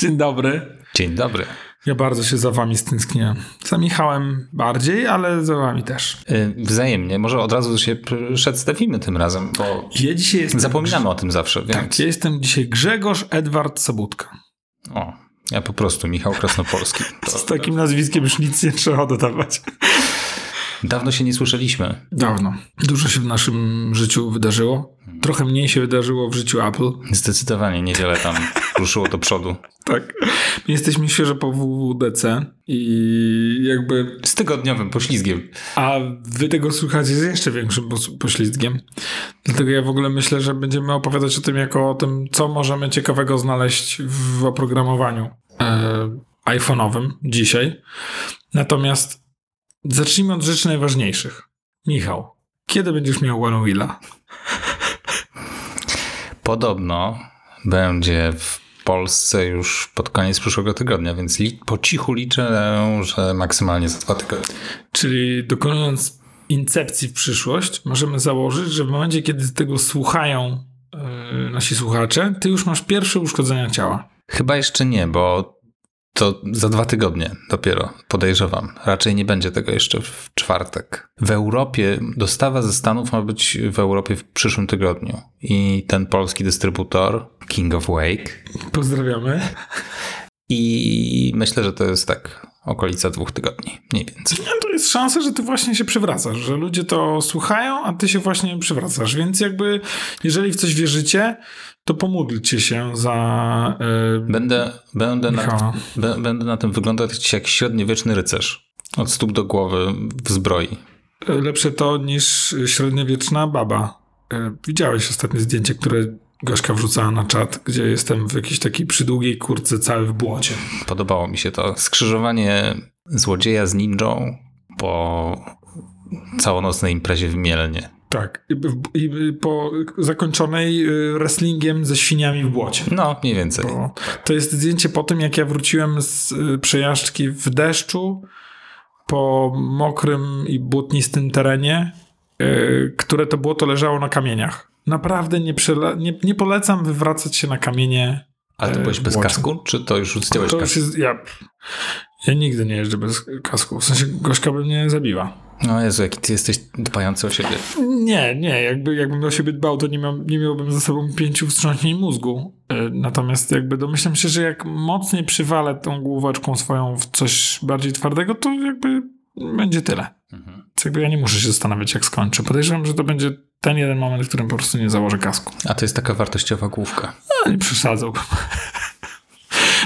Dzień dobry. Dzień dobry. Ja bardzo się za wami stęskniłem. Za Michałem bardziej, ale za wami też. Yy, wzajemnie. Może od razu się przedstawimy tym razem, bo ja dzisiaj jestem zapominamy o tym zawsze. Więc... Tak, ja jestem dzisiaj Grzegorz Edward Sobutka. O, ja po prostu Michał Krasnopolski. To, Z takim nazwiskiem już nic nie trzeba dodawać. Dawno się nie słyszeliśmy. Dawno. Dużo się w naszym życiu wydarzyło. Trochę mniej się wydarzyło w życiu Apple. Zdecydowanie niewiele tam ruszyło do przodu. Tak. My jesteśmy świeżo po WWDC i jakby... Z tygodniowym poślizgiem. A wy tego słuchacie z jeszcze większym poślizgiem. Dlatego ja w ogóle myślę, że będziemy opowiadać o tym jako o tym, co możemy ciekawego znaleźć w oprogramowaniu e, iPhone'owym dzisiaj. Natomiast zacznijmy od rzeczy najważniejszych. Michał, kiedy będziesz miał One Wheela? Podobno będzie w Polsce już pod koniec przyszłego tygodnia, więc po cichu liczę, że maksymalnie za dwa tygodnie. Czyli dokonując incepcji w przyszłość, możemy założyć, że w momencie, kiedy tego słuchają yy, nasi słuchacze, ty już masz pierwsze uszkodzenia ciała. Chyba jeszcze nie, bo to za dwa tygodnie dopiero, podejrzewam. Raczej nie będzie tego jeszcze w czwartek. W Europie, dostawa ze Stanów ma być w Europie w przyszłym tygodniu. I ten polski dystrybutor, King of Wake. Pozdrawiamy. I myślę, że to jest tak okolica dwóch tygodni, mniej więcej. No, to jest szansa, że ty właśnie się przywracasz, że ludzie to słuchają, a ty się właśnie przywracasz. Więc jakby, jeżeli w coś wierzycie, to pomódlcie się za. Yy, będę, będę, na, będę na tym wyglądać jak średniowieczny rycerz. Od stóp do głowy w zbroi. Lepsze to niż średniowieczna baba. Yy, widziałeś ostatnie zdjęcie, które Gośka wrzucała na czat, gdzie jestem w jakiejś takiej przydługiej kurce cały w błocie. Podobało mi się to. Skrzyżowanie złodzieja z ninją po całonocnej imprezie w Mielnie. Tak. I, I, po zakończonej y, wrestlingiem ze świniami w błocie. No, mniej więcej. Bo to jest zdjęcie po tym, jak ja wróciłem z y, przejażdżki w deszczu po mokrym i błotnistym terenie, które to błoto leżało na kamieniach. Naprawdę nie, nie, nie polecam wywracać się na kamienie. Ale to byłeś bez kasku? Czy to już zdjąłeś to jest, ja, ja nigdy nie jeżdżę bez kasku. W sensie Gośka by mnie zabiła. No Jezu, jaki ty jesteś dbający o siebie. Nie, nie. Jakby, jakbym o siebie dbał, to nie, miał, nie miałbym za sobą pięciu wstrząśnień mózgu. Natomiast jakby domyślam się, że jak mocniej przywalę tą główeczką swoją w coś bardziej twardego, to jakby będzie tyle. Mhm. Jakby ja nie muszę się zastanawiać, jak skończę. Podejrzewam, że to będzie ten jeden moment, w którym po prostu nie założę kasku. A to jest taka wartościowa główka. No, nie przesadzałbym.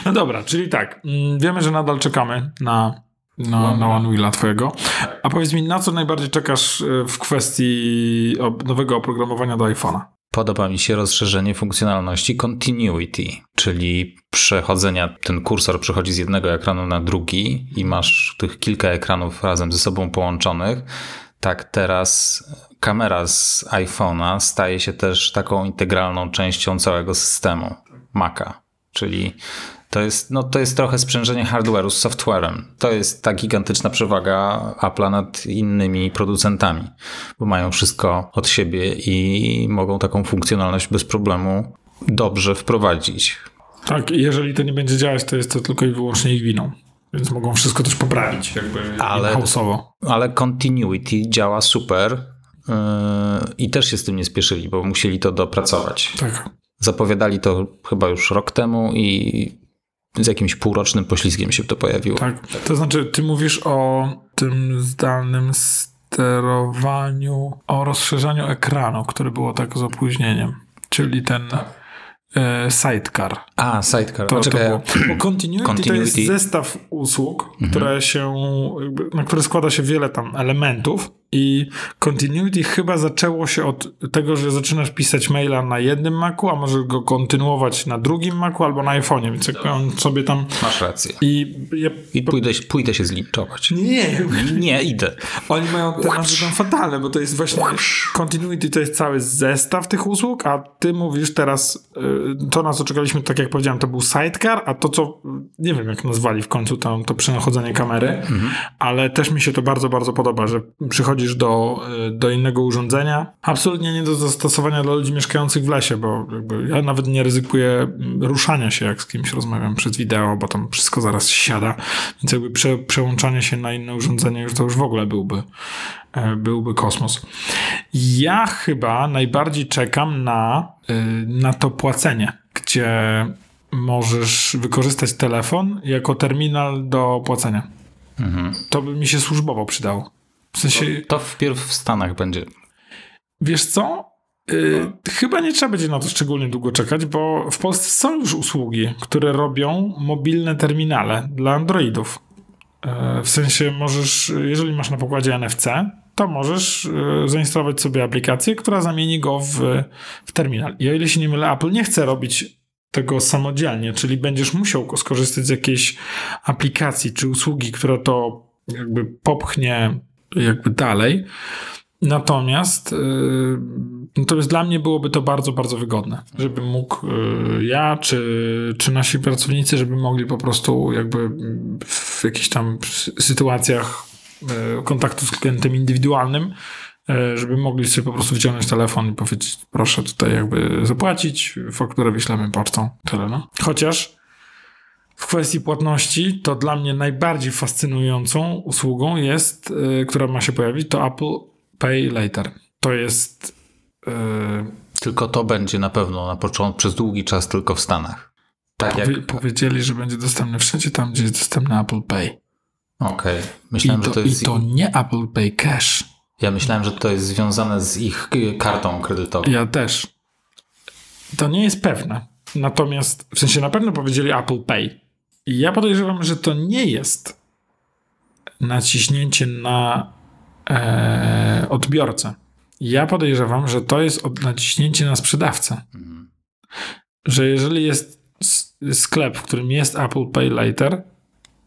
No dobra, czyli tak. Wiemy, że nadal czekamy na, na, na One Wheela twojego. A powiedz mi, na co najbardziej czekasz w kwestii nowego oprogramowania do iPhone'a? Podoba mi się rozszerzenie funkcjonalności continuity, czyli przechodzenia, ten kursor przechodzi z jednego ekranu na drugi i masz tych kilka ekranów razem ze sobą połączonych. Tak teraz kamera z iPhone'a staje się też taką integralną częścią całego systemu Maca, czyli to jest, no, to jest trochę sprzężenie hardware'u z software'em. To jest ta gigantyczna przewaga Apple'a nad innymi producentami, bo mają wszystko od siebie i mogą taką funkcjonalność bez problemu dobrze wprowadzić. Tak, jeżeli to nie będzie działać, to jest to tylko i wyłącznie ich winą. Więc mogą wszystko też poprawić, jakby ale, ale continuity działa super yy, i też się z tym nie spieszyli, bo musieli to dopracować. Tak. Zapowiadali to chyba już rok temu i z jakimś półrocznym poślizgiem się to pojawiło. Tak, to znaczy ty mówisz o tym zdalnym sterowaniu, o rozszerzaniu ekranu, które było tak z opóźnieniem, czyli ten... E, sidecar. A, sidecar. To, to było. Bo continuity, continuity, to jest zestaw usług, mhm. które się, na które składa się wiele tam elementów i continuity chyba zaczęło się od tego, że zaczynasz pisać maila na jednym Macu, a możesz go kontynuować na drugim Macu albo na iPhone'ie, więc jak on sobie tam... Masz rację. I, ja... I pójdę, pójdę się zlinczować. Nie. Nie, idę. Oni mają te nazwy tam fatalne, bo to jest właśnie continuity to jest cały zestaw tych usług, a ty mówisz teraz y, to, na co czekaliśmy, tak jak powiedziałem, to był sidecar, a to, co nie wiem, jak nazwali w końcu to, to przechodzenie kamery, mhm. ale też mi się to bardzo, bardzo podoba, że przychodzi przechodzisz do, y, do innego urządzenia. Absolutnie nie do zastosowania dla ludzi mieszkających w lesie, bo ja nawet nie ryzykuję mm, ruszania się, jak z kimś rozmawiam przez wideo, bo tam wszystko zaraz siada, więc jakby prze, przełączanie się na inne urządzenie już to już w ogóle byłby, e, byłby kosmos. Ja chyba najbardziej czekam na, y, na to płacenie, gdzie możesz wykorzystać telefon jako terminal do płacenia. Mhm. To by mi się służbowo przydało. W sensie... To, to wpierw w Stanach będzie. Wiesz co? Yy, chyba nie trzeba będzie na to szczególnie długo czekać, bo w Polsce są już usługi, które robią mobilne terminale dla Androidów. Yy, w sensie możesz, jeżeli masz na pokładzie NFC, to możesz yy, zainstalować sobie aplikację, która zamieni go w, w terminal. I o ile się nie mylę, Apple nie chce robić tego samodzielnie, czyli będziesz musiał skorzystać z jakiejś aplikacji czy usługi, która to jakby popchnie jakby dalej. Natomiast yy, natomiast dla mnie byłoby to bardzo, bardzo wygodne, żeby mógł yy, ja czy, czy nasi pracownicy, żeby mogli po prostu jakby w jakichś tam sytuacjach yy, kontaktu z klientem indywidualnym żeby mogli sobie po prostu wyciągnąć telefon i powiedzieć, proszę tutaj jakby zapłacić, fakturę wyślemy pocztą. Tyle, no. Chociaż w kwestii płatności, to dla mnie najbardziej fascynującą usługą jest, yy, która ma się pojawić, to Apple Pay Later. To jest. Yy... Tylko to będzie na pewno na początku, przez długi czas tylko w Stanach. Tak Powie, jak... Powiedzieli, że będzie dostępny wszędzie tam, gdzie jest dostępny Apple Pay. Okej. Okay. Myślałem, I to, że to jest. I to nie Apple Pay Cash. Ja myślałem, że to jest związane z ich kartą kredytową. Ja też. To nie jest pewne. Natomiast w sensie na pewno powiedzieli Apple Pay. Ja podejrzewam, że to nie jest naciśnięcie na e, odbiorcę. Ja podejrzewam, że to jest naciśnięcie na sprzedawcę. Mhm. Że jeżeli jest sklep, w którym jest Apple Pay Later,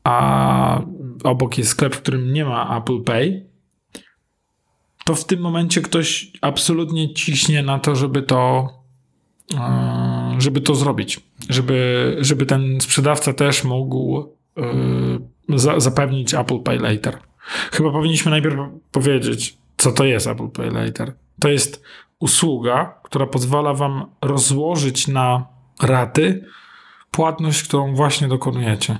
a obok jest sklep, w którym nie ma Apple Pay, to w tym momencie ktoś absolutnie ciśnie na to, żeby to, żeby to zrobić. Żeby, żeby ten sprzedawca też mógł e, zapewnić Apple Pay Later. Chyba powinniśmy najpierw powiedzieć, co to jest Apple Pay Later. To jest usługa, która pozwala wam rozłożyć na raty płatność, którą właśnie dokonujecie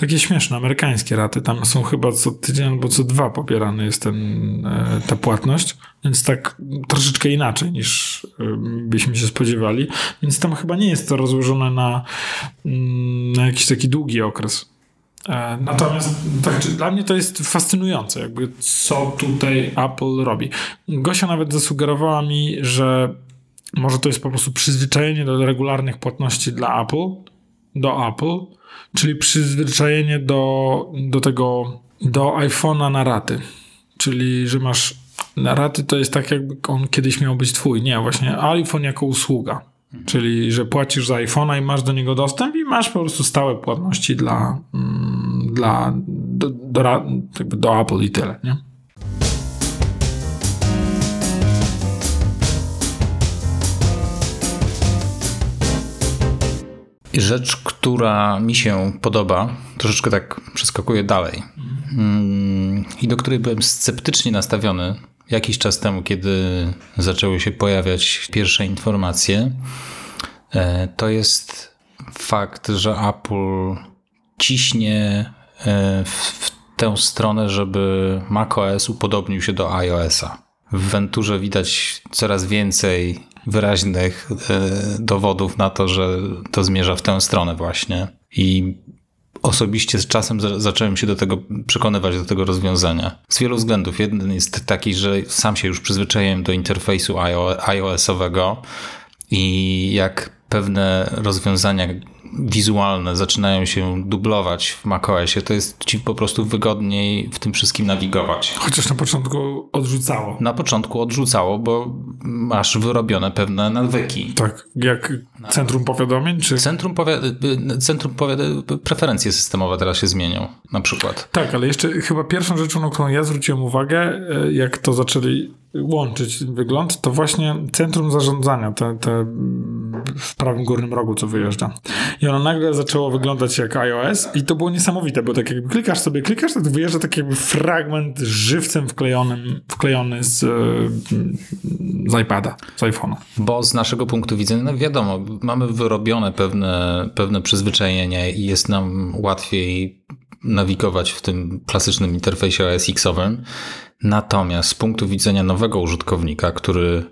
takie śmieszne, amerykańskie raty. Tam są chyba co tydzień albo co dwa pobierany jest ten, e, ta płatność, więc tak troszeczkę inaczej niż e, byśmy się spodziewali. Więc tam chyba nie jest to rozłożone na, mm, na jakiś taki długi okres. E, natomiast tak, dla mnie to jest fascynujące, jakby co tutaj Apple robi. Gosia nawet zasugerowała mi, że może to jest po prostu przyzwyczajenie do regularnych płatności dla Apple, do Apple, czyli przyzwyczajenie do, do tego, do iPhone'a na raty. Czyli, że masz na raty to jest tak, jakby on kiedyś miał być twój. Nie, właśnie iPhone jako usługa. Czyli, że płacisz za iPhone'a i masz do niego dostęp i masz po prostu stałe płatności dla, mm, dla do, do, do Apple i tyle, nie? Rzecz, która mi się podoba, troszeczkę tak przeskakuje dalej mm, i do której byłem sceptycznie nastawiony jakiś czas temu, kiedy zaczęły się pojawiać pierwsze informacje, e, to jest fakt, że Apple ciśnie e, w tę stronę, żeby macOS upodobnił się do iOS-a. W Venturze widać coraz więcej wyraźnych e, dowodów na to, że to zmierza w tę stronę właśnie. I osobiście z czasem zacząłem się do tego przekonywać, do tego rozwiązania. Z wielu względów. Jeden jest taki, że sam się już przyzwyczaiłem do interfejsu iOS-owego i jak pewne rozwiązania wizualne zaczynają się dublować w macOSie, to jest ci po prostu wygodniej w tym wszystkim nawigować. Chociaż na początku odrzucało. Na początku odrzucało, bo masz wyrobione pewne nawyki. Tak, jak centrum powiadomień? Czy... Centrum, powi- centrum powi- preferencje systemowe teraz się zmienią, na przykład. Tak, ale jeszcze chyba pierwszą rzeczą, na którą ja zwróciłem uwagę, e, jak to zaczęli łączyć wygląd, to właśnie centrum zarządzania, te, te w prawym górnym rogu, co wyjeżdża. I ono nagle zaczęło wyglądać jak iOS i to było niesamowite, bo tak jakby klikasz sobie, klikasz, to wyjeżdża taki jakby fragment żywcem wklejonym, wklejony z, z iPada, z iPhone'a. Bo z naszego punktu widzenia, no wiadomo, mamy wyrobione pewne, pewne przyzwyczajenie i jest nam łatwiej nawigować w tym klasycznym interfejsie OS X-owym. Natomiast z punktu widzenia nowego użytkownika, który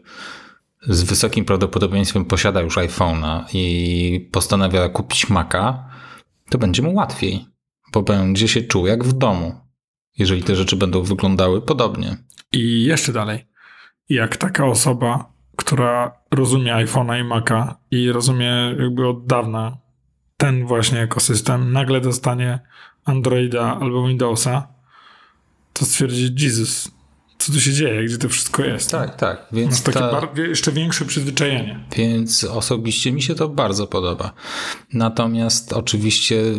z wysokim prawdopodobieństwem posiada już iPhone'a i postanawia kupić Maca, to będzie mu łatwiej, bo będzie się czuł jak w domu, jeżeli te rzeczy będą wyglądały podobnie. I jeszcze dalej. Jak taka osoba, która rozumie iPhone'a i Maca i rozumie jakby od dawna ten właśnie ekosystem, nagle dostanie Androida albo Windowsa, to stwierdzi, Jezus, co tu się dzieje, gdzie to wszystko jest. Tak, tak. Więc Masz takie ta... jeszcze większe przyzwyczajenie. Więc osobiście mi się to bardzo podoba. Natomiast oczywiście yy,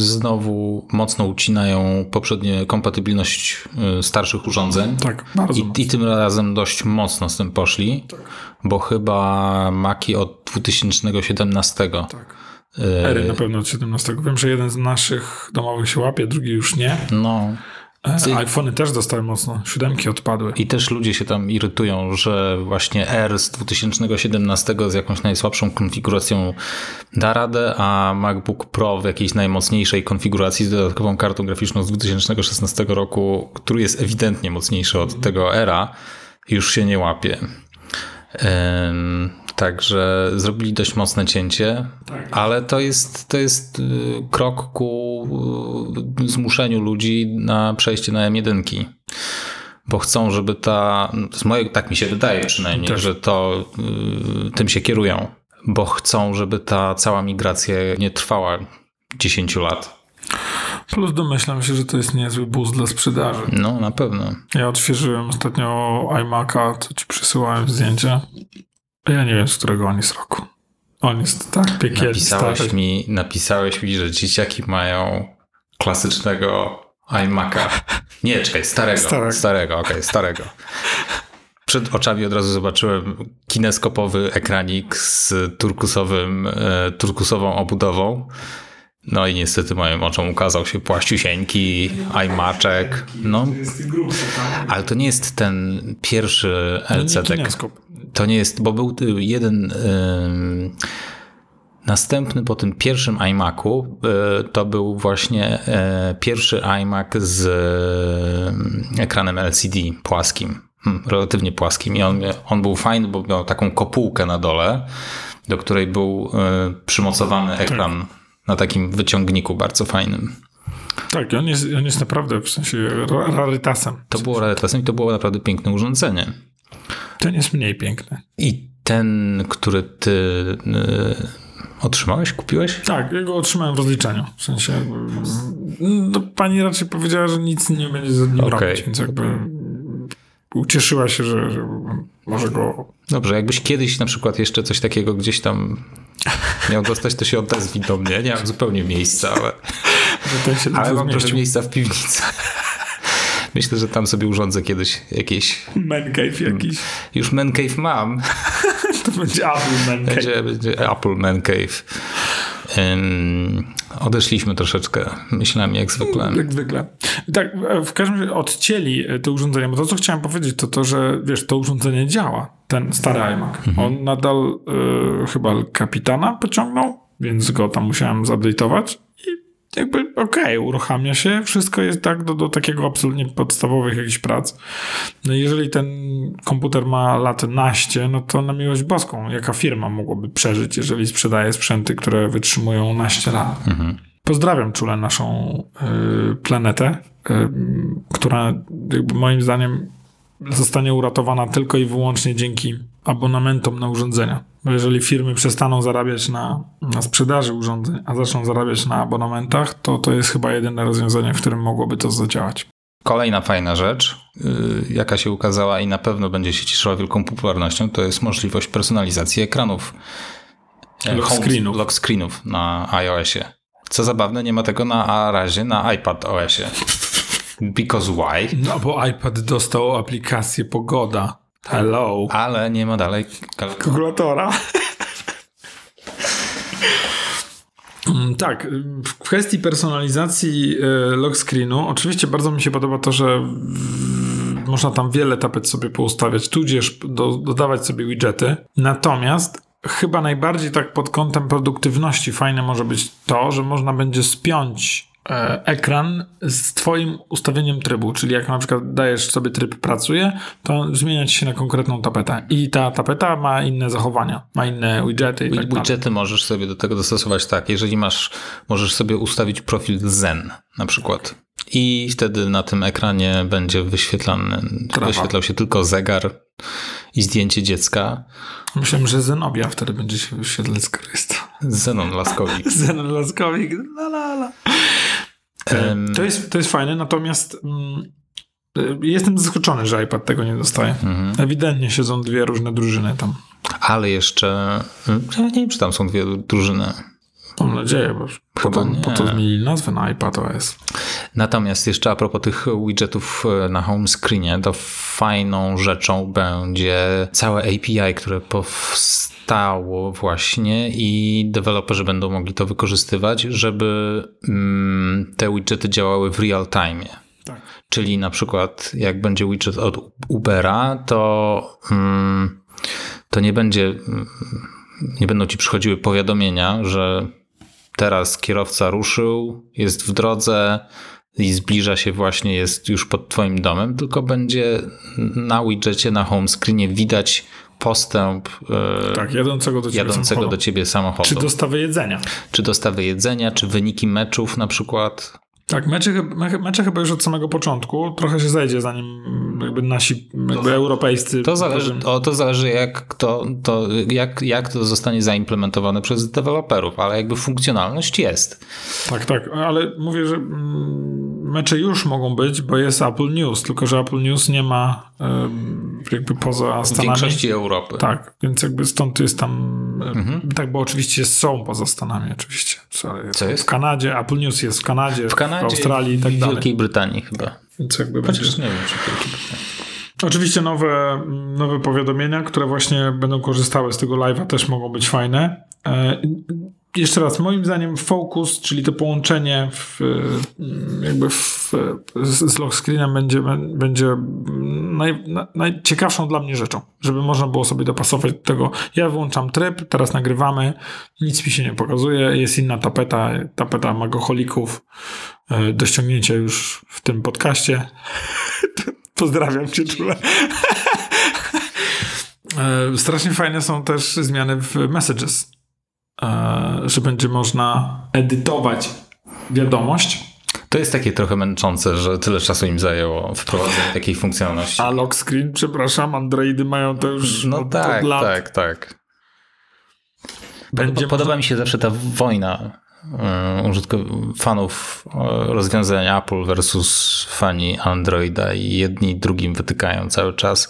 znowu mocno ucinają poprzednie kompatybilność yy, starszych urządzeń. Tak, bardzo I, I tym razem dość mocno z tym poszli, Tak. bo chyba Maki od 2017. Tak. Ery na pewno od 17. Wiem, że jeden z naszych domowych się łapie, drugi już nie. No. Ty- iPhony też dostały mocno. Siódemki odpadły. I też ludzie się tam irytują, że właśnie R z 2017 z jakąś najsłabszą konfiguracją da radę, a MacBook Pro w jakiejś najmocniejszej konfiguracji z dodatkową kartą graficzną z 2016 roku, który jest ewidentnie mocniejszy od tego Era, już się nie łapie. Ym, Także zrobili dość mocne cięcie, Tak. ale to jest, to jest y, krok ku y, zmuszeniu ludzi na przejście na M1. Bo chcą, żeby ta. Z mojego, tak mi się wydaje przynajmniej, Też. że to y, tym się kierują. Bo chcą, żeby ta cała migracja nie trwała 10 lat. Plus domyślam się, że to jest niezły boost dla sprzedaży. No, na pewno. Ja odświeżyłem ostatnio iMac'a, to ci przysyłałem zdjęcia. Ja nie wiem, z którego on jest roku. On jest tak piekielny, Napisałeś stary. mi, napisałeś mi, że dzieciaki mają klasycznego iMac'a. Nie, czekaj, starego. Starego. Starego, okej, starego. Przed oczami od razu zobaczyłem kineskopowy ekranik z turkusowym, e, turkusową obudową. No i niestety moim oczom ukazał się płaściusieńki, iMaczek. No, ale to nie jest ten pierwszy No Nie LCD. To nie jest, bo był jeden następny po tym pierwszym iMacu, y, to był właśnie y, pierwszy iMac z ekranem LCD płaskim, hmm, relatywnie płaskim. I on, on był fajny, bo miał taką kopułkę na dole, do której był y, przymocowany ekran na takim wyciągniku bardzo fajnym. Tak, on jest, on jest naprawdę w sensie ra- rarytasem. To było rarytasem i to było naprawdę piękne urządzenie. Ten jest mniej piękny. I ten, który ty y, otrzymałeś, kupiłeś? Tak, ja go otrzymałem w rozliczeniu. W sensie no, pani raczej powiedziała, że nic nie będzie z nim Okej. robić, więc jakby ucieszyła się, że, że może go... Dobrze, jakbyś kiedyś na przykład jeszcze coś takiego gdzieś tam miał dostać, to się odezwij do mnie. Nie mam zupełnie miejsca, ale, ale mam trochę miejsca w piwnicy. Myślę, że tam sobie urządzę kiedyś jakieś... Man cave jakiś. Już Man Cave mam. To będzie Apple Man Cave. Będzie, będzie Apple Man Cave. Odeszliśmy troszeczkę. Myślałem jak zwykle. Jak zwykle. Tak, w każdym razie odcięli to urządzenie, bo to, co chciałem powiedzieć, to to, że wiesz, to urządzenie działa. Ten stary iMac. On nadal y, chyba kapitana pociągnął, więc go tam musiałem zupdate'ować jakby okej, uruchamia się, wszystko jest tak do, do takiego absolutnie podstawowych jakichś prac. No jeżeli ten komputer ma lat naście, no to na miłość boską, jaka firma mogłaby przeżyć, jeżeli sprzedaje sprzęty, które wytrzymują naście lat. Pozdrawiam czule naszą y, planetę, y, która jakby moim zdaniem zostanie uratowana tylko i wyłącznie dzięki abonamentom na urządzenia. Bo jeżeli firmy przestaną zarabiać na, na sprzedaży urządzeń, a zaczną zarabiać na abonamentach, to to jest chyba jedyne rozwiązanie, w którym mogłoby to zadziałać. Kolejna fajna rzecz, yy, jaka się ukazała i na pewno będzie się cieszyła wielką popularnością, to jest możliwość personalizacji ekranów. e, Lock home- screenów. Lock screenów na iOSie. Co zabawne, nie ma tego na razie na iPad OSie. Because why? No bo iPad dostał aplikację Pogoda. Hello. Ale nie ma dalej kal- Kalkulatora. Tak, w kwestii personalizacji e, lock screenu, oczywiście bardzo mi się podoba to, że można tam wiele tapet sobie poustawiać, tudzież do, dodawać sobie widgety. Natomiast chyba najbardziej tak pod kątem produktywności fajne może być to, że można będzie spiąć ekran z twoim ustawieniem trybu, czyli jak na przykład dajesz sobie tryb pracuje, to zmieniać się na konkretną tapetę i ta tapeta ma inne zachowania, ma inne widgety i tak dalej. Widgety możesz sobie do tego dostosować tak, jeżeli masz, możesz sobie ustawić profil Zen na przykład i wtedy na tym ekranie będzie wyświetlany, Trawa. wyświetlał się tylko zegar i zdjęcie dziecka. Myślałem, że Zenobia wtedy będzie się wyświetlać z Krysta. Zenon Laskowik. Zenon Laskowik, la la la. To jest, to jest fajne, natomiast mm, y, jestem zaskoczony, że iPad tego nie dostaje. Mhm. Ewidentnie siedzą dwie różne drużyny tam. Ale jeszcze, ja nie wiem, czy tam są dwie drużyny. Mam nadzieję, bo po to, po to zmienili nazwę na iPad OS. Natomiast jeszcze a propos tych widgetów e, na home screenie, to fajną rzeczą będzie całe API, które powstało właśnie i deweloperzy będą mogli to wykorzystywać, żeby mm, te widgety działały w real time. Tak. Czyli na przykład jak będzie widget od Ubera, to, mm, to nie będzie mm, nie będą ci przychodziły powiadomienia, że teraz kierowca ruszył, jest w drodze i zbliża się właśnie, jest już pod twoim domem, tylko będzie na widgetie, na home screenie widać postęp e, Tak, jadącego do ciebie jadącego samochodu. do ciebie samochodu. Czy dostawy jedzenia. czy dostawy jedzenia, czy wyniki meczów na przykład. Tak, mecze, mecze chyba już od samego początku. Trochę się zajdzie, zanim jakby nasi jakby europejscy... To zależy, o, to zależy jak, kto, to, jak, jak to zostanie zaimplementowane przez deweloperów, ale jakby funkcjonalność jest. Tak, tak, ale mówię, że mm, mecze już mogą być, bo jest Apple News, tylko że Apple News nie ma jakby poza W Stanami. większości Europy. Tak, więc jakby stąd jest tam. Mhm. Tak, bo oczywiście są poza Stanami, oczywiście. Sorry, Co jest? W Kanadzie, Apple News jest w Kanadzie, W Kanadzie, w Australii i tak w dalej. Wielkiej Brytanii chyba. Więc jakby będzie. Chociaż nie wiem, czy. Oczywiście nowe, nowe powiadomienia, które właśnie będą korzystały z tego live'a też mogą być fajne. E, jeszcze raz, moim zdaniem focus, czyli to połączenie w, e, jakby w, z, lock screenem będzie, będzie naj, na, najciekawszą dla mnie rzeczą, żeby można było sobie dopasować do tego. Ja wyłączam tryb, teraz nagrywamy, nic mi się nie pokazuje, jest inna tapeta, tapeta magoholików do ściągnięcia już w tym podcaście. Pozdrawiam cię czule. E, Strasznie fajne są też zmiany w Messages, e, że będzie można edytować wiadomość, To jest takie trochę męczące, że tyle czasu im zajęło wprowadzenie takiej funkcjonalności. a lock screen, przepraszam, Androidy mają to już No od, tak, od lat. tak, tak. Będzie Podoba mi się zawsze ta wojna fanów y, rozwiązania Apple versus fani Androida i jedni drugim wytykają cały czas.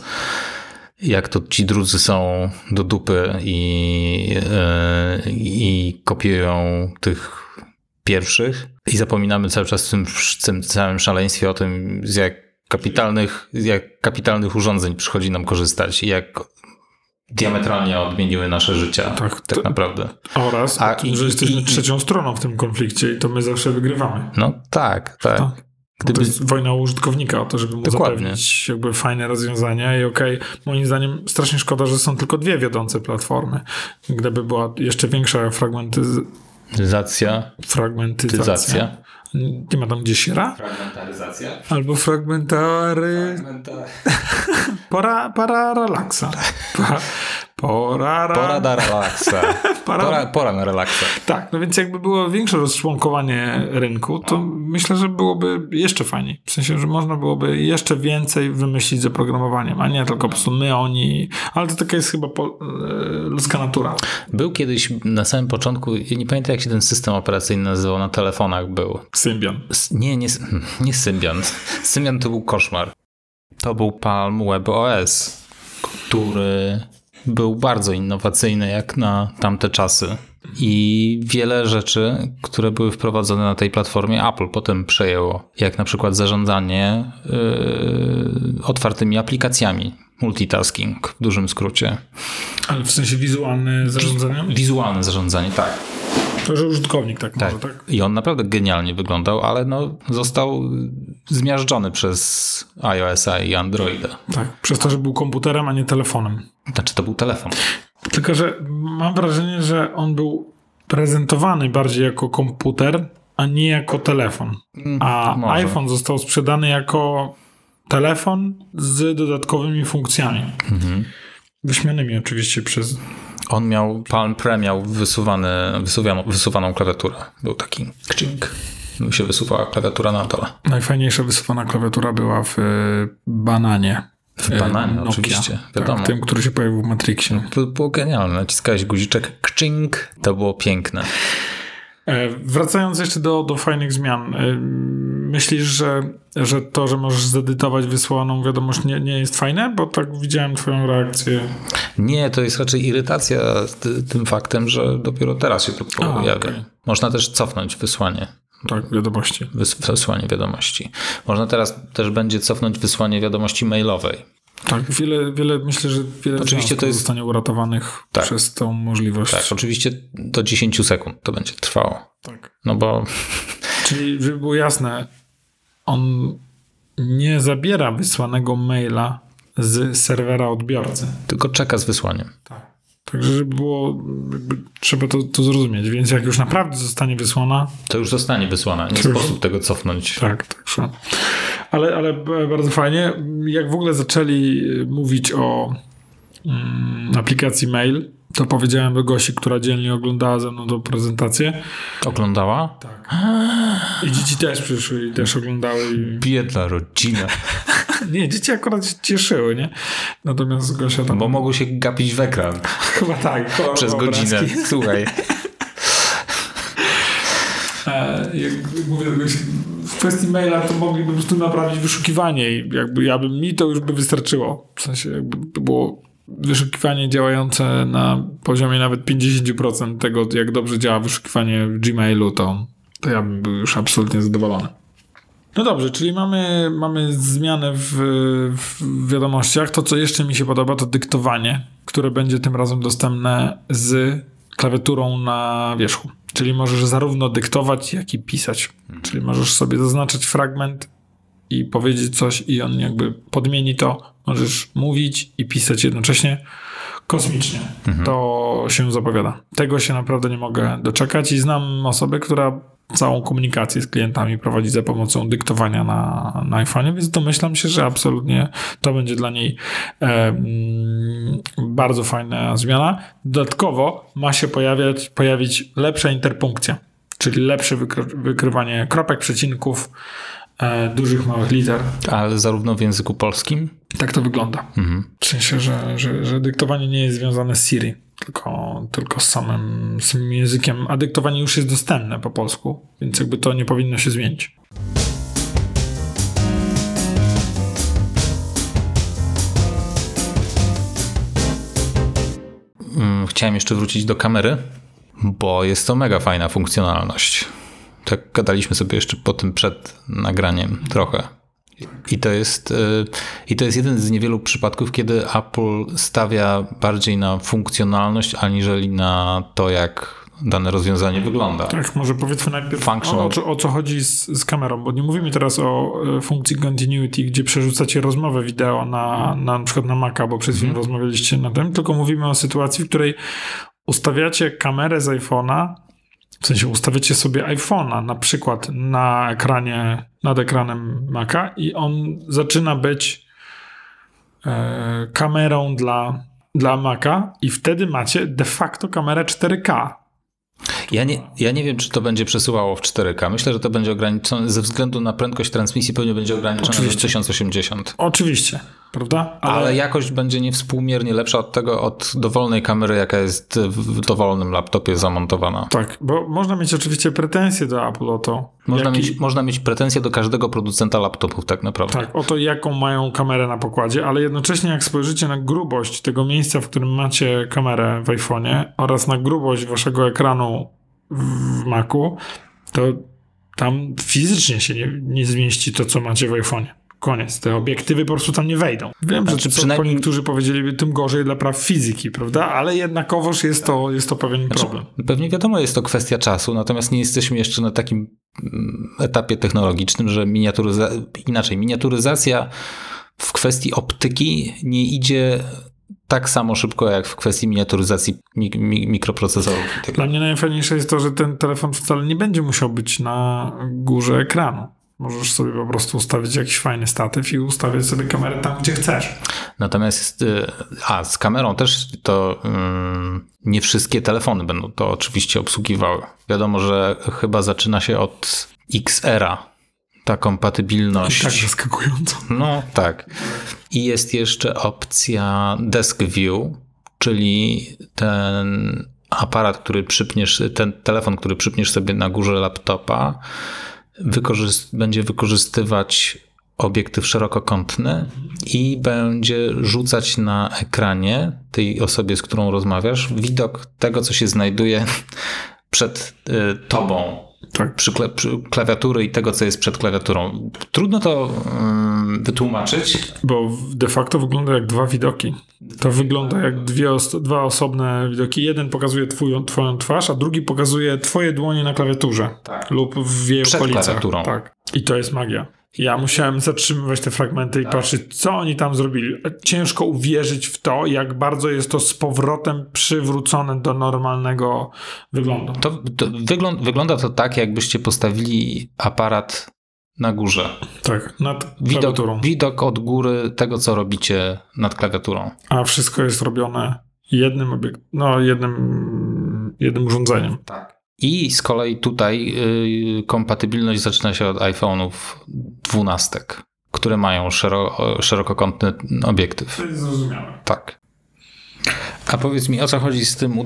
Jak to ci drudzy są do dupy i, y, i kopiują tych pierwszych i zapominamy cały czas w tym, w tym całym szaleństwie o tym, z jak kapitalnych, jak kapitalnych urządzeń przychodzi nam korzystać i jak diametralnie odmieniły nasze życia. Tak, Tak, naprawdę. Oraz, A tym, i- że jesteśmy i- trzecią stroną w tym konflikcie i to my zawsze wygrywamy. No tak, tak. Tak. Bo Gdyby- To jest wojna użytkownika o to, żeby mu Dokładnie. zapewnić jakby fajne rozwiązania i okej, moim zdaniem strasznie szkoda, że są tylko dwie wiodące platformy. Gdyby była jeszcze większa fragmentyz- Zacja, fragmentyzacja. Nie ma tam gdzie siera? Fragmentaryzacja. Albo fragmentary... Pora, para relaksa. Pa, pora, Pora na relaksa. Para- Pora, pora na relaksa. Tak, no więc jakby było większe rozczłonkowanie rynku, to myślę, że byłoby jeszcze fajniej. W sensie, że można byłoby jeszcze więcej wymyślić z oprogramowaniem, a nie tylko po prostu my, oni. Ale to taka jest chyba po, e, ludzka natura. Był kiedyś na samym początku, ja nie pamiętam jak się ten system operacyjny nazywał, na telefonach był. Symbian. Nie, nie, nie Symbian. Symbian to był koszmar. To był Palm Web OS, który był bardzo innowacyjny jak na tamte czasy. I wiele rzeczy, które były wprowadzone na tej platformie, Apple potem przejęło, jak na przykład zarządzanie yy, otwartymi aplikacjami. Multitasking w dużym skrócie. Ale w sensie wizualne zarządzania? Wizualne zarządzanie, tak. To, że użytkownik tak, Tak. może, tak? I on naprawdę genialnie wyglądał, ale no, został zmiażdżony przez iOS-a i Androida. Tak. Przez to, że był komputerem, a nie telefonem. Znaczy, to był telefon. Tylko, że mam wrażenie, że on był prezentowany bardziej jako komputer, a nie jako telefon. A może. iPhone został sprzedany jako telefon z dodatkowymi funkcjami. Wyśmianymi oczywiście przez. On miał, Palm Pre miał wysuwany, wysuwaną, wysuwaną klawiaturę. Był taki kcink. Mu się wysuwała klawiatura na dole. Najfajniejsza wysuwana klawiatura była w e, bananie. W bananie, E, Nokia. oczywiście, wiadomo. Tak, tym, który się pojawił w Matrixie. To było genialne. Naciskałeś guziczek kcink. To było piękne. E, Wracając jeszcze do, do fajnych zmian. Myślisz, że, że to, że możesz zedytować wysłaną wiadomość nie, nie jest fajne? Bo tak widziałem twoją reakcję. Nie, to jest raczej irytacja ty- tym faktem, że dopiero teraz się to pojawia. okej. Można też cofnąć wysłanie, Tak, wiadomości. wys- wysłanie wiadomości. Można teraz też będzie cofnąć wysłanie wiadomości mailowej. Tak, wiele, wiele myślę, że wiele Oczywiście to jest- zostanie uratowanych Tak. przez tą możliwość. Tak, oczywiście do 10 sekund to będzie trwało. Tak. No bo Czyli, żeby było jasne, on nie zabiera wysłanego maila z serwera odbiorcy. tylko czeka z wysłaniem. Tak. Także, żeby było, trzeba to, to zrozumieć. Więc jak już naprawdę zostanie wysłana, To już zostanie wysłane. Nie już- sposób tego cofnąć. tak, także. Ale, ale bardzo fajnie. Jak w ogóle zaczęli mówić o mm, aplikacji mail, to powiedziałem do Gosi, która dzielnie oglądała ze mną tą prezentację. Oglądała? Tak. I dzieci też przyszły i też oglądały. I... Biedna rodzina. Nie, dzieci akurat się cieszyły, nie? Natomiast Gosia tam... Bo mogą się gapić w ekran Chyba tak. przez godzinę. obrazki. Słuchaj. E, jak mówię w kwestii maila to mogliby po prostu naprawić wyszukiwanie i jakby ja bym, mi to już by wystarczyło. W sensie jakby to było wyszukiwanie działające na poziomie nawet 50% tego, jak dobrze działa wyszukiwanie w Gmailu, to, to ja bym był już absolutnie zadowolony. No dobrze, czyli mamy, mamy zmianę w, w wiadomościach. To, co jeszcze mi się podoba, to dyktowanie, które będzie tym razem dostępne z klawiaturą na wierzchu. Czyli możesz zarówno dyktować, jak i pisać. Czyli możesz sobie zaznaczyć fragment i powiedzieć coś i on jakby podmieni to. Możesz mówić i pisać jednocześnie. Kosmicznie. To się zapowiada. Tego się naprawdę nie mogę doczekać i znam osobę, która całą komunikację z klientami prowadzi za pomocą dyktowania na, na iPhone, więc domyślam się, że absolutnie to będzie dla niej e, bardzo fajna zmiana. Dodatkowo ma się pojawiać, pojawić lepsza interpunkcja, czyli lepsze wykry- wykrywanie kropek, przecinków, dużych, małych liter. Ale zarówno w języku polskim, Tak to wygląda. W sensie, że, że, że dyktowanie nie jest związane z Siri, tylko, tylko z samym, z samym językiem, a dyktowanie już jest dostępne po polsku, więc jakby to nie powinno się zmienić. mm, chciałem jeszcze wrócić do kamery, bo jest to mega fajna funkcjonalność. Tak gadaliśmy sobie jeszcze po tym przed nagraniem trochę. I to jest, y, i to jest jeden z niewielu przypadków, kiedy Apple stawia bardziej na funkcjonalność, aniżeli na to, jak dane rozwiązanie wygląda. Tak, może powiedzmy najpierw o, o, co- o co chodzi z, z kamerą, bo nie mówimy teraz o e, funkcji continuity, gdzie przerzucacie rozmowę wideo na, na, na przykład na Maca, bo przed chwilą rozmawialiście na tym, tylko mówimy o sytuacji, w której ustawiacie kamerę z iPhone'a, w sensie ustawiacie sobie iPhone'a na przykład na ekranie, nad ekranem Maca i on zaczyna być e, kamerą dla, dla Maca i wtedy macie de facto kamerę 4K. Ja nie, ja nie wiem, czy to będzie przesyłało w 4K. Myślę, że to będzie ograniczone, ze względu na prędkość transmisji pewnie będzie ograniczone do Oczywiście. 1080. Oczywiście, prawda? Ale jakość będzie niewspółmiernie lepsza od tego, od dowolnej kamery, jaka jest w dowolnym laptopie zamontowana. Tak, bo można mieć oczywiście pretensje do Apple o to, Można, jaki, mieć, można mieć pretensje do każdego producenta laptopów, tak naprawdę. tak, o to, jaką mają kamerę na pokładzie, ale jednocześnie jak spojrzycie na grubość tego miejsca, w którym macie kamerę w iPhone'ie oraz na grubość waszego ekranu w Macu, to tam fizycznie się nie, nie zmieści to, co macie w iPhone'ie. koniec. Te obiektywy po prostu tam nie wejdą. Wiem, Znaczy, że przynajmniej- niektórzy powiedzieliby tym gorzej dla praw fizyki, prawda? Ale jednakowoż jest to, jest to pewien Znaczy, problem. Pewnie wiadomo, jest to kwestia czasu, natomiast nie jesteśmy jeszcze na takim mm, etapie technologicznym, że miniaturyza... inaczej, miniaturyzacja w kwestii optyki nie idzie tak samo szybko jak w kwestii miniaturyzacji mik- mi- mikroprocesorów. tak Dla mnie najfajniejsze jest to, że ten telefon wcale nie będzie musiał być na górze ekranu. Możesz sobie po prostu ustawić jakiś fajny statyw i ustawiać sobie kamerę tam, gdzie chcesz. Natomiast, y, a z kamerą też to ym, nie wszystkie telefony będą to oczywiście obsługiwały. Wiadomo, że chyba zaczyna się od XR-a ta I kompatybilność. tak zaskakująco. No tak. I jest jeszcze opcja Desk View, czyli ten aparat, który przypniesz, ten telefon, który przypniesz sobie na górze laptopa, wykorzyst- będzie wykorzystywać obiektyw szerokokątny i będzie rzucać na ekranie tej osobie, z którą rozmawiasz, widok tego, co się znajduje przed y, tobą Tak. przy, przy klawiatury i tego, co jest przed klawiaturą. Trudno to ym, wytłumaczyć. Bo de facto wygląda jak dwa widoki. To wygląda jak dwie os- dwa osobne widoki. Jeden pokazuje twój, twoją twarz, a drugi pokazuje twoje dłonie na klawiaturze. Tak. Lub w jej Przed okolicach. klawiaturą. Tak. I to jest magia. Ja musiałem zatrzymywać te fragmenty i Tak. patrzeć, co oni tam zrobili. Ciężko uwierzyć w to, jak bardzo jest to z powrotem przywrócone do normalnego wyglądu. To, to wygląd, wygląda to tak, jakbyście postawili aparat na górze. Tak, nad Widok, klawiaturą. widok od góry tego, co robicie nad klawiaturą. A wszystko jest robione jednym obiekt, no jednym, jednym urządzeniem. Tak. I z kolei tutaj y, kompatybilność zaczyna się od iPhone'ów 12, które mają szero, szerokokątny obiektyw. To jest zrozumiałe. Tak. A powiedz mi, o co chodzi z tym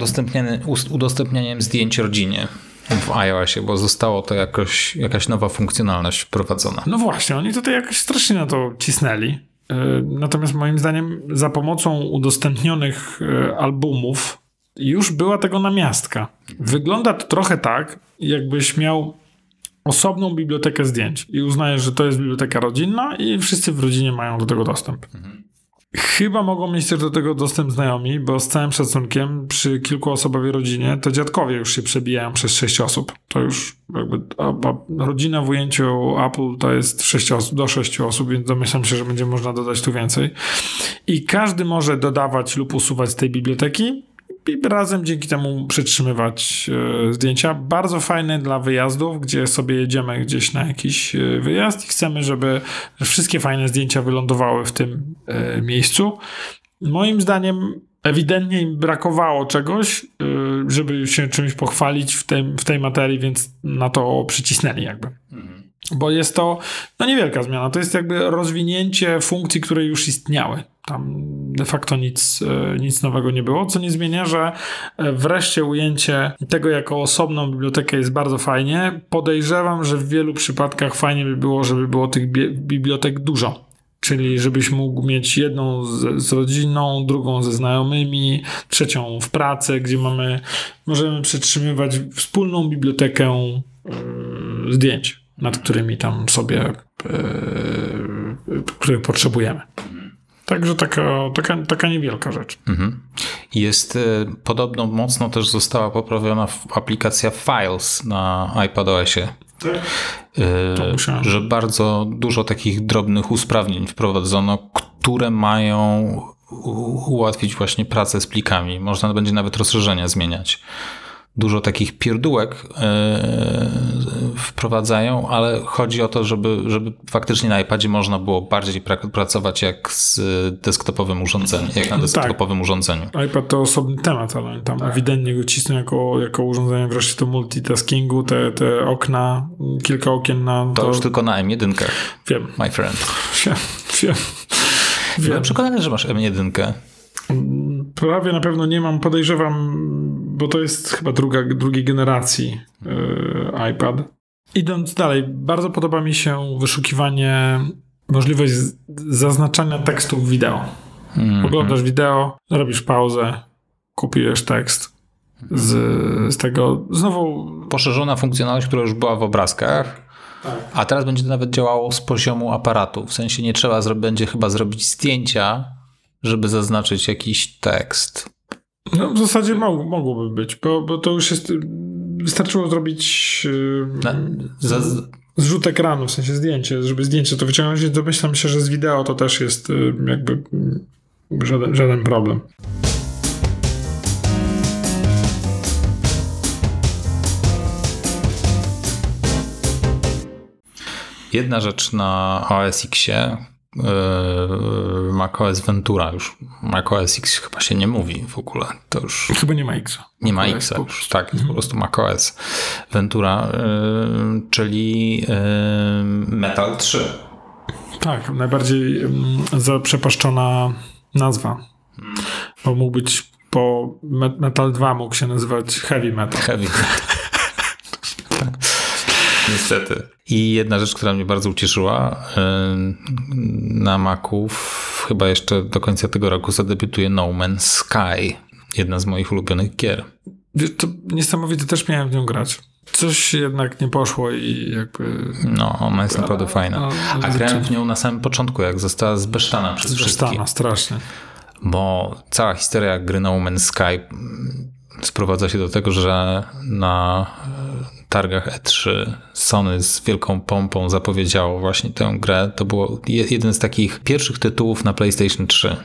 udostępnianiem, zdjęć rodzinie w iOSie, bo zostało to jakoś, jakaś nowa funkcjonalność wprowadzona. No właśnie, oni tutaj jakoś strasznie na to cisnęli. Yy, Natomiast moim zdaniem za pomocą udostępnionych yy, albumów już była tego namiastka. Wygląda to trochę tak, jakbyś miał osobną bibliotekę zdjęć i uznajesz, że to jest biblioteka rodzinna i wszyscy w rodzinie mają do tego dostęp. Chyba mogą mieć też do tego dostęp znajomi, bo z całym szacunkiem przy kilkuosobowej rodzinie to dziadkowie już się przebijają przez sześć osób. To już jakby a, a, rodzina w ujęciu Apple to jest sześć osób, do sześciu osób, więc domyślam się, że będzie można dodać tu więcej. I każdy może dodawać lub usuwać z tej biblioteki i razem dzięki temu przytrzymywać e, zdjęcia. Bardzo fajne dla wyjazdów, gdzie sobie jedziemy gdzieś na jakiś e, wyjazd i chcemy, żeby wszystkie fajne zdjęcia wylądowały w tym e, miejscu. Moim zdaniem ewidentnie im brakowało czegoś, żeby się czymś pochwalić w, tym, w tej materii, więc na to przycisnęli jakby. Bo jest to no niewielka zmiana. To jest jakby rozwinięcie funkcji, które już istniały. Tam de facto nic, e, nic nowego nie było, co nie zmienia, że e, wreszcie ujęcie tego jako osobną bibliotekę jest bardzo fajnie. Podejrzewam, że w wielu przypadkach fajnie by było, żeby było tych bibliotek dużo. Czyli żebyś mógł mieć jedną z, z rodziną, drugą ze znajomymi, trzecią w pracy, gdzie mamy, możemy przetrzymywać wspólną bibliotekę e, zdjęć, nad którymi tam sobie, e, których potrzebujemy. Także taka, taka, taka niewielka rzecz. Mhm. Jest y, podobno mocno też została poprawiona aplikacja Files na iPadOSie. Y, musiałem. że bardzo dużo takich drobnych usprawnień wprowadzono, które mają ułatwić właśnie pracę z plikami. Można będzie nawet rozszerzenia zmieniać. Dużo takich pierdółek y, wprowadzają, ale chodzi o to, żeby, żeby faktycznie na iPadzie można było bardziej pra- pracować jak z desktopowym urządzeniem, jak na desktopowym urządzeniu. iPad to osobny temat, ale tam ewidentnie go cisną jako, jako urządzenie wreszcie do multitaskingu, te, te okna, kilka okien na To już tylko na M1, Wiem, my friend. wiem, wiem. Byłem przekonany, że masz M1. Prawie na pewno nie mam, podejrzewam, bo to jest chyba druga, drugiej generacji yy, iPad. Idąc dalej, bardzo podoba mi się wyszukiwanie, możliwość zaznaczania tekstów wideo. Mm, Oglądasz wideo, robisz pauzę, kopiujesz tekst z, z tego. Znowu. Poszerzona funkcjonalność, która już była w obrazkach. Tak. A teraz będzie to nawet działało z poziomu aparatu. W sensie nie trzeba, będzie chyba zrobić zdjęcia, żeby zaznaczyć jakiś tekst. No, w zasadzie mog, mogłoby być, bo, bo to już jest. Wystarczyło zrobić. Yy, Na, za, zrzut ekranu, w sensie zdjęcie, żeby zdjęcie to wyciągnąć. Domyślam się, że z wideo to też jest yy, jakby yy, żaden, żaden problem. Jedna rzecz na OS Xie, macOS Ventura już. macOS X chyba się nie mówi w ogóle. To już chyba nie ma X. Nie ma X już, tak, jest mhm. po prostu macOS Ventura, yy, czyli yy, Metal 3. Tak, najbardziej zaprzepaszczona nazwa. Hmm. Bo mógł być po Metal 2 mógł się nazywać Heavy Metal. Heavy Metal. Niestety. I jedna rzecz, która mnie bardzo ucieszyła, na Maców chyba jeszcze do końca tego roku zadebiutuje No Man's Sky, jedna z moich ulubionych gier. To niesamowite, też miałem w nią grać. Coś jednak nie poszło i jakby... No, ona jest naprawdę fajna. A grałem w nią na samym początku, jak została zbesztana przez wszystkich. Zbesztana, strasznie. Bo cała historia gry No Man's Sky sprowadza się do tego, że na targach E3 Sony z wielką pompą zapowiedziało właśnie tę grę. To było jeden z takich pierwszych tytułów na PlayStation 3.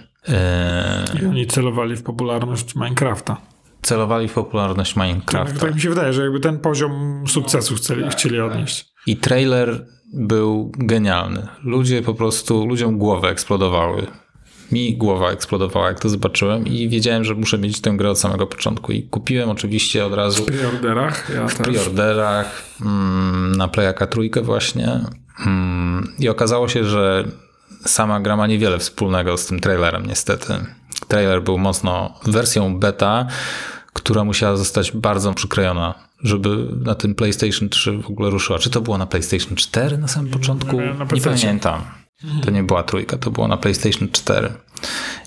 I oni celowali w popularność Minecrafta. Celowali w popularność Minecrafta. Tak, tak mi się wydaje, że jakby ten poziom sukcesu chcieli, chcieli odnieść. I trailer był genialny. Ludzie po prostu, ludziom głowy eksplodowały mi głowa eksplodowała, jak to zobaczyłem i wiedziałem, że muszę mieć tę grę od samego początku i kupiłem oczywiście od razu. W preorderach? Ja w preorderach, mm, na Playaka trójkę właśnie mm, i okazało się, że sama gra ma niewiele wspólnego z tym trailerem niestety. Trailer był mocno wersją beta, która musiała zostać bardzo przykrojona, żeby na tym PlayStation 3 w ogóle ruszyła. Czy to było na PlayStation 4 na samym początku? Na, nie pamiętam. To nie była trójka, to było na PlayStation 4.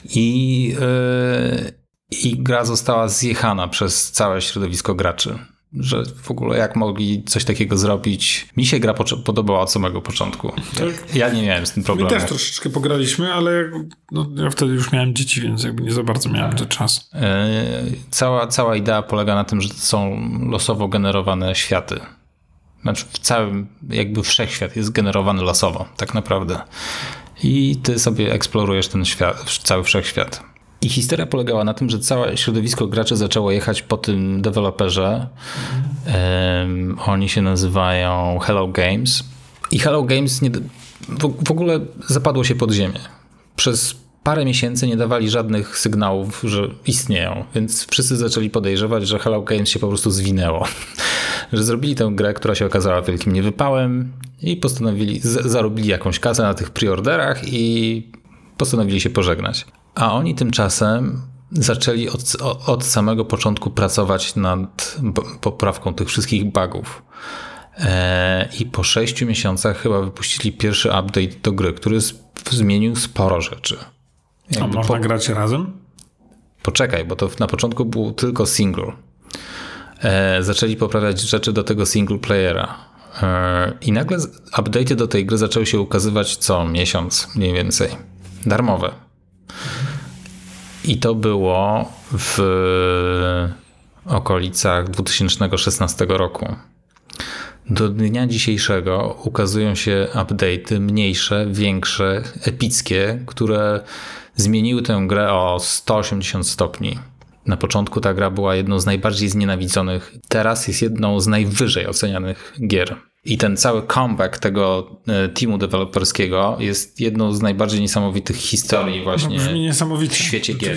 I, yy, I gra została zjechana przez całe środowisko graczy. Że w ogóle jak mogli coś takiego zrobić. Mi się gra podobała od samego początku. Tak. Ja nie miałem z tym problemu. My też troszeczkę pograliśmy, ale no, ja wtedy już miałem dzieci, więc jakby nie za bardzo miałem ten czas. Yy, cała, cała idea polega na tym, że to są losowo generowane światy znaczy w całym, jakby wszechświat jest generowany losowo, tak naprawdę. I ty sobie eksplorujesz ten świat, cały wszechświat. I historia polegała na tym, że całe środowisko graczy zaczęło jechać po tym deweloperze. Um, oni się nazywają Hello Games. I Hello Games nie, w, w ogóle zapadło się pod ziemię. Przez parę miesięcy nie dawali żadnych sygnałów, że istnieją, więc wszyscy zaczęli podejrzewać, że Hello Games się po prostu zwinęło. że zrobili tę grę, która się okazała wielkim niewypałem i postanowili, zarobili jakąś kasę na tych preorderach i postanowili się pożegnać. A oni tymczasem zaczęli od, od samego początku pracować nad poprawką tych wszystkich bugów. E, I po sześciu miesiącach chyba wypuścili pierwszy update do gry, który zmienił sporo rzeczy. A można po... grać razem? Poczekaj, bo to na początku był tylko single. E, zaczęli poprawiać rzeczy do tego single playera. E, I nagle update do tej gry zaczęły się ukazywać co miesiąc mniej więcej. Darmowe. I to było w okolicach 2016 roku. Do dnia dzisiejszego ukazują się update'y mniejsze, większe, epickie, które zmieniły tę grę o 180 stopni. Na początku ta gra była jedną z najbardziej znienawidzonych, teraz jest jedną z najwyżej ocenianych gier. I ten cały comeback tego e, teamu deweloperskiego jest jedną z najbardziej niesamowitych historii właśnie no, w świecie gier.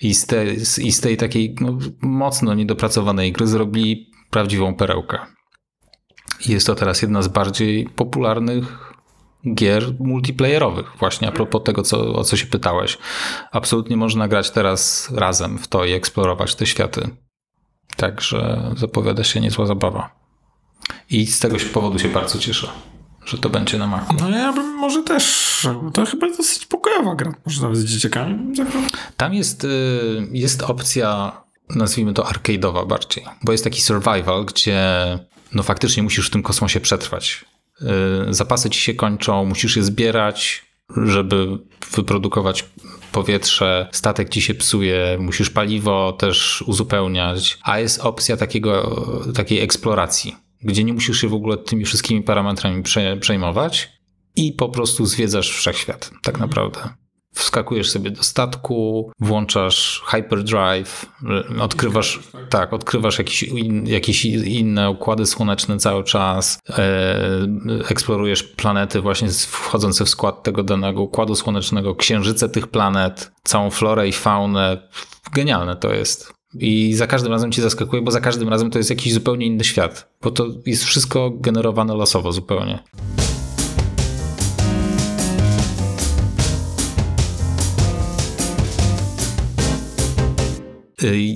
I z, te, I z tej takiej no, mocno niedopracowanej gry zrobili prawdziwą perełkę. Jest to teraz jedna z bardziej popularnych gier multiplayerowych, właśnie a propos tego, co, o co się pytałeś. Absolutnie można grać teraz razem w to i eksplorować te światy. Także zapowiada się niezła zabawa. I z tego powodu się bardzo cieszę, że to będzie na Macu. No ja bym może też, to chyba dosyć pokojowa gra, może nawet z dzieciakami Tam jest, y, jest opcja nazwijmy to arcade'owa bardziej, bo jest taki survival, gdzie no faktycznie musisz w tym kosmosie przetrwać. Yy, zapasy ci się kończą, musisz je zbierać, żeby wyprodukować powietrze, statek ci się psuje, musisz paliwo też uzupełniać, a jest opcja takiego, takiej eksploracji, gdzie nie musisz się w ogóle tymi wszystkimi parametrami przejmować i po prostu zwiedzasz wszechświat, tak naprawdę wskakujesz sobie do statku, włączasz hyperdrive, odkrywasz, tak, odkrywasz jakieś, in, jakieś inne układy słoneczne cały czas, e, eksplorujesz planety właśnie wchodzące w skład tego danego układu słonecznego, księżyce tych planet, całą florę i faunę. Genialne to jest. I za każdym razem cię zaskakuje, bo za każdym razem to jest jakiś zupełnie inny świat, bo to jest wszystko generowane losowo zupełnie.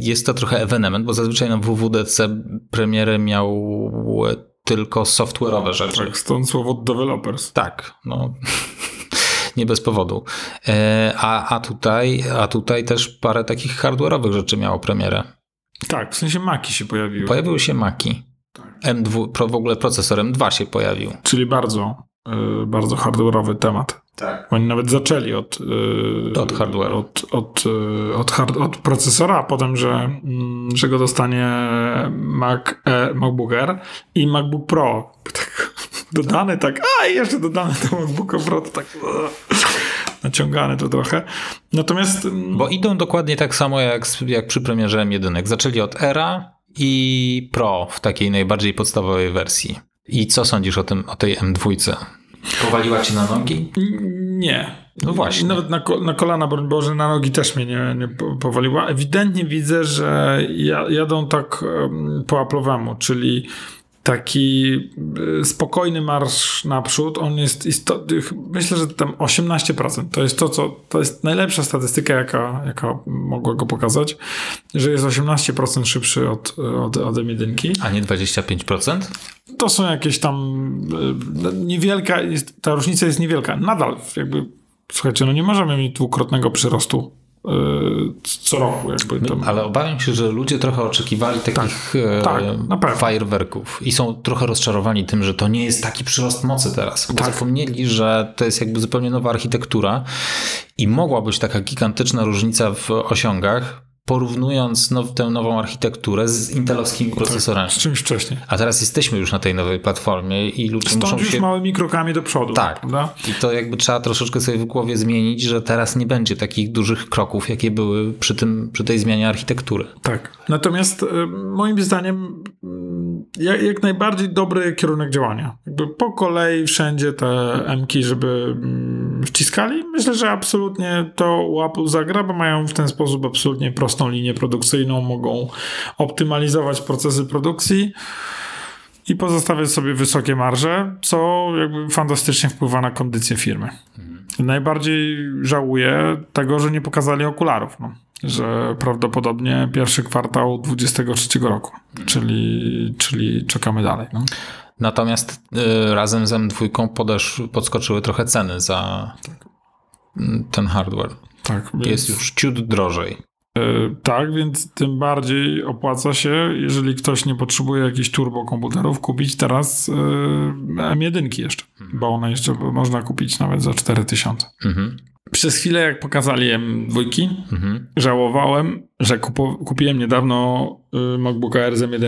Jest to trochę ewenement, bo zazwyczaj na WWDC premiery miał tylko software'owe rzeczy. Tak, stąd słowo developers. Tak, no nie bez powodu. E, a, a, tutaj, a tutaj też parę takich hardware'owych rzeczy miało premierę. Tak, w sensie Maki się pojawiły. Pojawiły się Maki. Tak. M2, w ogóle procesor M2 się pojawił. Czyli bardzo, yy, bardzo hardware'owy temat. Tak. Oni nawet zaczęli od, yy, od hardware. Od, od, yy, od, hard, od procesora, a potem, że, yy, że go dostanie Mac, e, MacBook Air i MacBook Pro. Tak, dodany tak, a jeszcze dodane do MacBooka Pro, to tak naciągane to trochę. Natomiast... Mm, Bo idą dokładnie tak samo jak, jak przy premierze M1. Zaczęli od Era i Pro w takiej najbardziej podstawowej wersji. I co sądzisz o, tym, o tej M2? Powaliła cię na nogi? Nie. No właśnie. Nawet na, na kolana, broń Boże, na nogi też mnie nie, nie powaliła. Ewidentnie widzę, że jadą tak po aplowemu, czyli taki y, spokojny marsz naprzód. On jest, istotny. myślę, że tam 18%. To jest to, co, to jest najlepsza statystyka, jaka, jaka mogła go pokazać, że jest 18% szybszy od, od, od M1. A nie 25%? To są jakieś tam y, niewielka, jest, ta różnica jest niewielka. Nadal jakby, słuchajcie, no nie możemy mieć dwukrotnego przyrostu co roku. Jakby tam. Ale obawiam się, że ludzie trochę oczekiwali takich tak, e, tak, fajerwerków i są trochę rozczarowani tym, że to nie jest taki przyrost mocy teraz. Bo tak. zapomnieli, że to jest jakby zupełnie nowa architektura i mogła być taka gigantyczna różnica w osiągach, porównując now, tę nową architekturę z intelowskimi tak, procesorami. z czymś wcześniej. A teraz jesteśmy już na tej nowej platformie i ludzie Stąd muszą już się... małymi krokami do przodu. Tak. Prawda? I to jakby trzeba troszeczkę sobie w głowie zmienić, że teraz nie będzie takich dużych kroków, jakie były przy, tym, przy tej zmianie architektury. Tak. Natomiast y, moim zdaniem jak, jak, najbardziej dobry kierunek działania. Jakby po kolei wszędzie te MK, żeby y, wciskali. Myślę, że absolutnie to łapu zagra, bo mają w ten sposób absolutnie prostą linię produkcyjną, mogą optymalizować procesy produkcji i pozostawiać sobie wysokie marże, co jakby fantastycznie wpływa na kondycję firmy. Mhm. Najbardziej żałuję tego, że nie pokazali okularów. No. Że prawdopodobnie pierwszy kwartał 2023 roku, mhm. czyli, czyli czekamy dalej. No. Natomiast y, razem z M2 podesz, podskoczyły trochę ceny za tak. ten hardware. Tak, więc... Jest już ciut drożej. E, tak, więc tym bardziej opłaca się, jeżeli ktoś nie potrzebuje jakichś turbokomputerów, kupić teraz e, M1 jeszcze, mhm. bo one jeszcze można kupić nawet za 4000. Mhm. Przez chwilę, jak pokazali M2, mhm. żałowałem, że kupiłem niedawno e, MacBooka R z M1.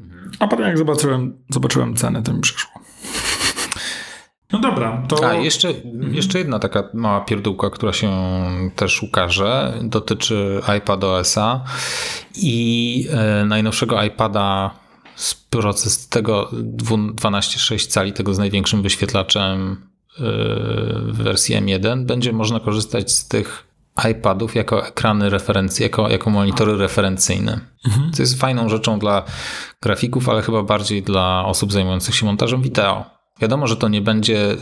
Mhm. A potem, jak zobaczyłem, zobaczyłem cenę, to mi przyszło. No dobra, to... A, jeszcze, mhm. jeszcze jedna taka mała pierdółka, która się też ukaże, dotyczy iPad OS-a i e, najnowszego iPada z proces tego 12,6 cali, tego z największym wyświetlaczem w wersji M1, będzie można korzystać z tych iPadów jako ekrany referencji, jako, jako monitory referencyjne. Mhm. Co jest fajną rzeczą dla grafików, ale chyba bardziej dla osób zajmujących się montażem wideo Wiadomo, że to nie będzie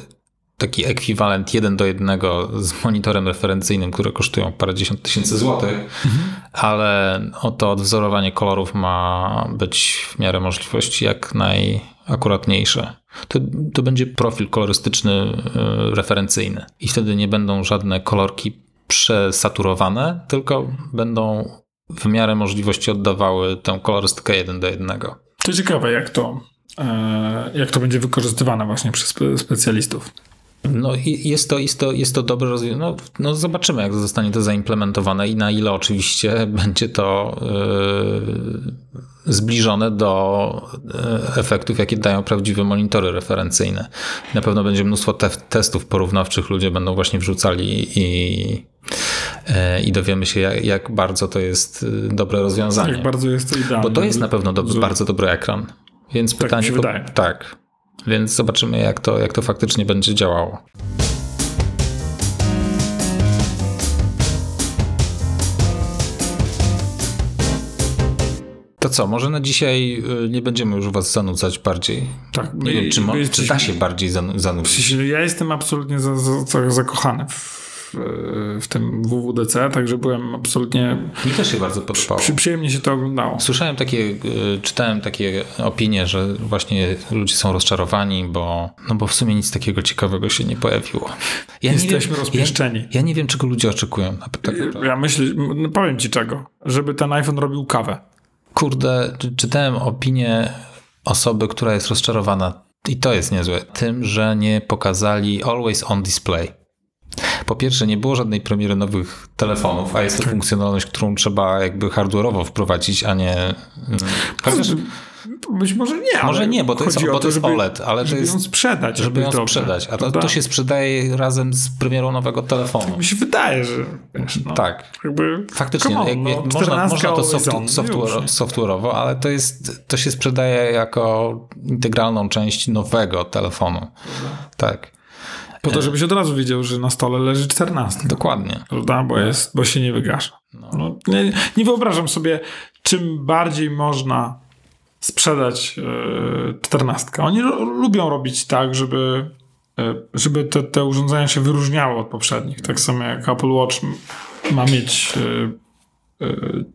taki ekwiwalent jeden do jednego z monitorem referencyjnym, które kosztują parędziesiąt tysięcy złotych, mhm. ale to odwzorowanie kolorów ma być w miarę możliwości jak najakuratniejsze. To, to będzie profil kolorystyczny y, referencyjny i wtedy nie będą żadne kolorki przesaturowane, tylko będą w miarę możliwości oddawały tę kolorystykę jeden do jednego. To ciekawe, jak to, e, jak to będzie wykorzystywane właśnie przez spe- specjalistów. No jest to, jest to, jest to dobre rozwiązanie. No, no zobaczymy, jak zostanie to zaimplementowane i na ile oczywiście będzie to yy, zbliżone do yy, efektów, jakie dają prawdziwe monitory referencyjne. Na pewno będzie mnóstwo te testów porównawczych, ludzie będą właśnie wrzucali i, yy, i dowiemy się, jak, jak, bardzo to jest dobre rozwiązanie. Jak bardzo jest to idealne. Bo to jest na pewno do, bardzo dobry ekran. Więc tak pytanie. Po. Tak. Więc zobaczymy, jak to, jak to faktycznie będzie działało. To co, może na dzisiaj y, nie będziemy już was zanudzać bardziej. Tak, nie wiem, czy, czy da się bardziej zanu- zanudzić. Ja jestem absolutnie za, za, zakochany w, w tym WWDC, także byłem absolutnie. Mi też się bardzo podobało. Przy, przyjemnie się to oglądało. Słyszałem takie, y, czytałem takie opinie, że właśnie ludzie są rozczarowani, bo, no bo w sumie nic takiego ciekawego się nie pojawiło. Ja Jesteśmy wiem, rozpieszczeni. Ja, ja, nie wiem, czego ludzie oczekują. Tak ja myślę, no powiem ci czego, żeby ten iPhone robił kawę. Kurde, czytałem opinię osoby, która jest rozczarowana i to jest niezłe, tym, że nie pokazali Always on Display. Po pierwsze, nie było żadnej premiery nowych telefonów, a jest to funkcjonalność, którą trzeba jakby hardware'owo wprowadzić, a nie. Chociaż... Być może nie. Może nie, bo to jest, bo to jest żeby, OLED, ale żeby to jest. ją sprzedać. Żeby ją sprzedać. A to, to, się sprzedaje razem z premierą nowego telefonu. Tak mi się wydaje, że. Wiesz, no, tak. Jakby, Faktycznie, on, jakby no, można, można to soft, software, software'owo, ale to, jest, to się sprzedaje jako integralną część nowego telefonu. Tak. Po to, żebyś od razu wiedział, że na stole leży 14. Dokładnie. Prawda? Bo, jest, bo się nie wygasza. No. No, nie, nie wyobrażam sobie, czym bardziej można sprzedać czternastkę. Oni lubią robić tak, żeby, żeby te, te urządzenia się wyróżniały od poprzednich. Tak samo jak Apple Watch ma mieć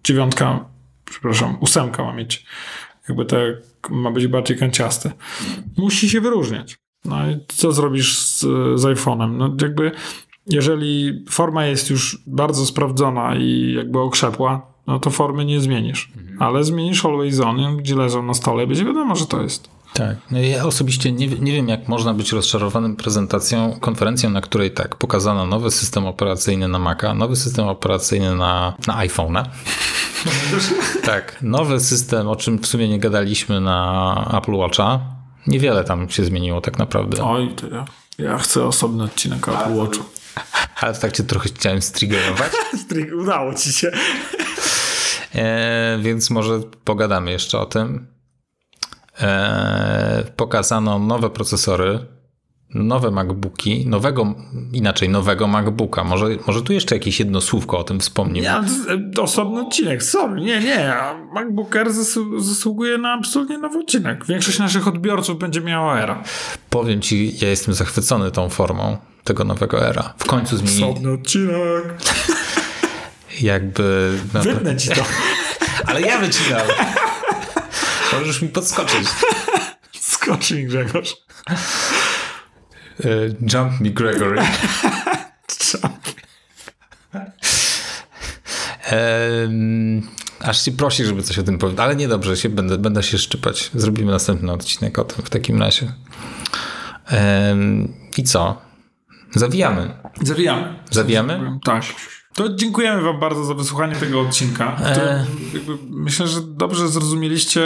dziewiątka, przepraszam, ósemka ma mieć jakby te, ma być bardziej kanciasty. Musi się wyróżniać. No i co zrobisz z, z iPhone'em? No jakby jeżeli forma jest już bardzo sprawdzona i jakby okrzepła, no to formy nie zmienisz. Mhm. Ale zmienisz Always On, gdzie leżą na stole będzie wiadomo, że to jest. Tak. No ja osobiście nie, nie wiem, jak można być rozczarowanym prezentacją, konferencją, na której tak, pokazano nowy system operacyjny na Maca, nowy system operacyjny na, na iPhone'a. tak, nowy system, o czym w sumie nie gadaliśmy na Apple Watcha. Niewiele tam się zmieniło tak naprawdę. Oj, to ja, ja chcę osobny odcinek Apple Watchu. Ale tak cię trochę chciałem striggerować. Udało ci się. E, więc może pogadamy jeszcze o tym. E, pokazano nowe procesory, nowe MacBooki, nowego, inaczej nowego MacBooka. Może, może tu jeszcze jakieś jedno słówko o tym wspomnimy. Ja, osobny odcinek, sorry, nie, nie. MacBook Air zasługuje na absolutnie nowy odcinek. Większość naszych odbiorców będzie miała era. Powiem ci, ja jestem zachwycony tą formą tego nowego era. W końcu zmienili... Osobny odcinek. Jakby... Wytnę ci to. Ale ja wycinam. Możesz mi podskoczyć. Skocz mi, Grzegorz. Uh, jump me, Gregory. Um, aż ci prosi, żeby coś o tym powiedzieć, ale niedobrze, się będę, będę się szczypać. Zrobimy następny odcinek o tym w takim razie. Um, I co? Zawijamy. Zawijamy. Zawijamy? Tak. To dziękujemy Wam bardzo za wysłuchanie tego odcinka. E... myślę, że dobrze zrozumieliście,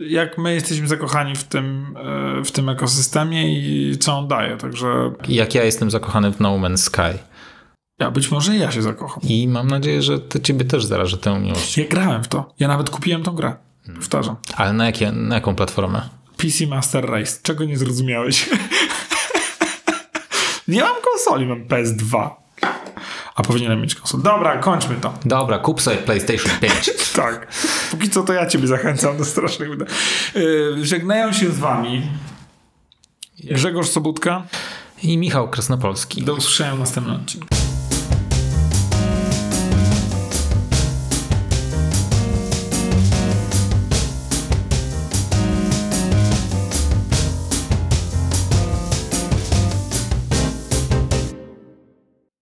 jak my jesteśmy zakochani w tym, w tym ekosystemie i co on daje. Także. Jak ja jestem zakochany w No Man's Sky. Ja być może ja się zakocham. I mam nadzieję, że to ciebie też zaraży tę miłość. Ja grałem w to. Ja nawet kupiłem tą grę. Powtarzam. Ale na, jakie, na jaką platformę? PC Master Race. Czego nie zrozumiałeś? nie mam konsoli, mam PS2. A powinienem mieć konsolę. Dobra, kończmy to. Dobra, kup sobie PlayStation 5. tak. Póki co to ja ciebie zachęcam do strasznych yy, Żegnają się z wami Grzegorz Sobutka i Michał Krasnopolski. Do usłyszenia w następnym odcinku.